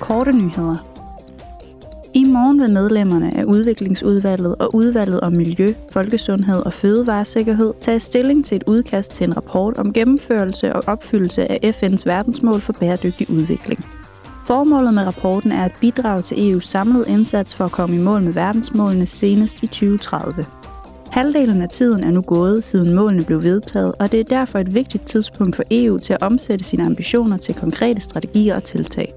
korte nyheder. I morgen vil medlemmerne af udviklingsudvalget og udvalget om miljø, folkesundhed og fødevaresikkerhed tage stilling til et udkast til en rapport om gennemførelse og opfyldelse af FN's verdensmål for bæredygtig udvikling. Formålet med rapporten er at bidrage til EU's samlede indsats for at komme i mål med verdensmålene senest i 2030. Halvdelen af tiden er nu gået, siden målene blev vedtaget, og det er derfor et vigtigt tidspunkt for EU til at omsætte sine ambitioner til konkrete strategier og tiltag.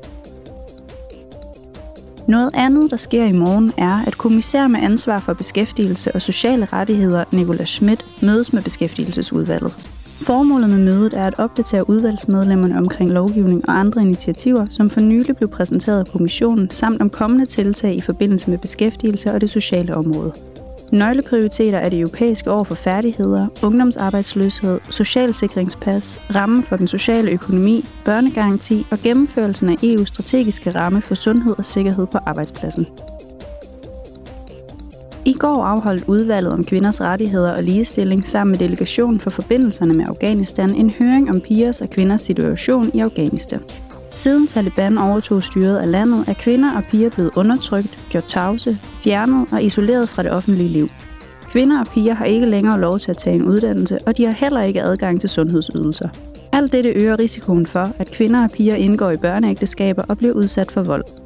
Noget andet, der sker i morgen, er, at kommissær med ansvar for beskæftigelse og sociale rettigheder, Nicolas Schmidt, mødes med beskæftigelsesudvalget. Formålet med mødet er at opdatere udvalgsmedlemmerne omkring lovgivning og andre initiativer, som for nylig blev præsenteret af kommissionen, samt om kommende tiltag i forbindelse med beskæftigelse og det sociale område. Nøgleprioriteter er det europæiske år for færdigheder, ungdomsarbejdsløshed, socialsikringspas, rammen for den sociale økonomi, børnegaranti og gennemførelsen af EU's strategiske ramme for sundhed og sikkerhed på arbejdspladsen. I går afholdt udvalget om kvinders rettigheder og ligestilling sammen med delegationen for forbindelserne med Afghanistan en høring om pigers og kvinders situation i Afghanistan. Siden Taliban overtog styret af landet, er kvinder og piger blevet undertrykt, gjort tavse, fjernet og isoleret fra det offentlige liv. Kvinder og piger har ikke længere lov til at tage en uddannelse, og de har heller ikke adgang til sundhedsydelser. Alt dette øger risikoen for, at kvinder og piger indgår i børneægteskaber og bliver udsat for vold.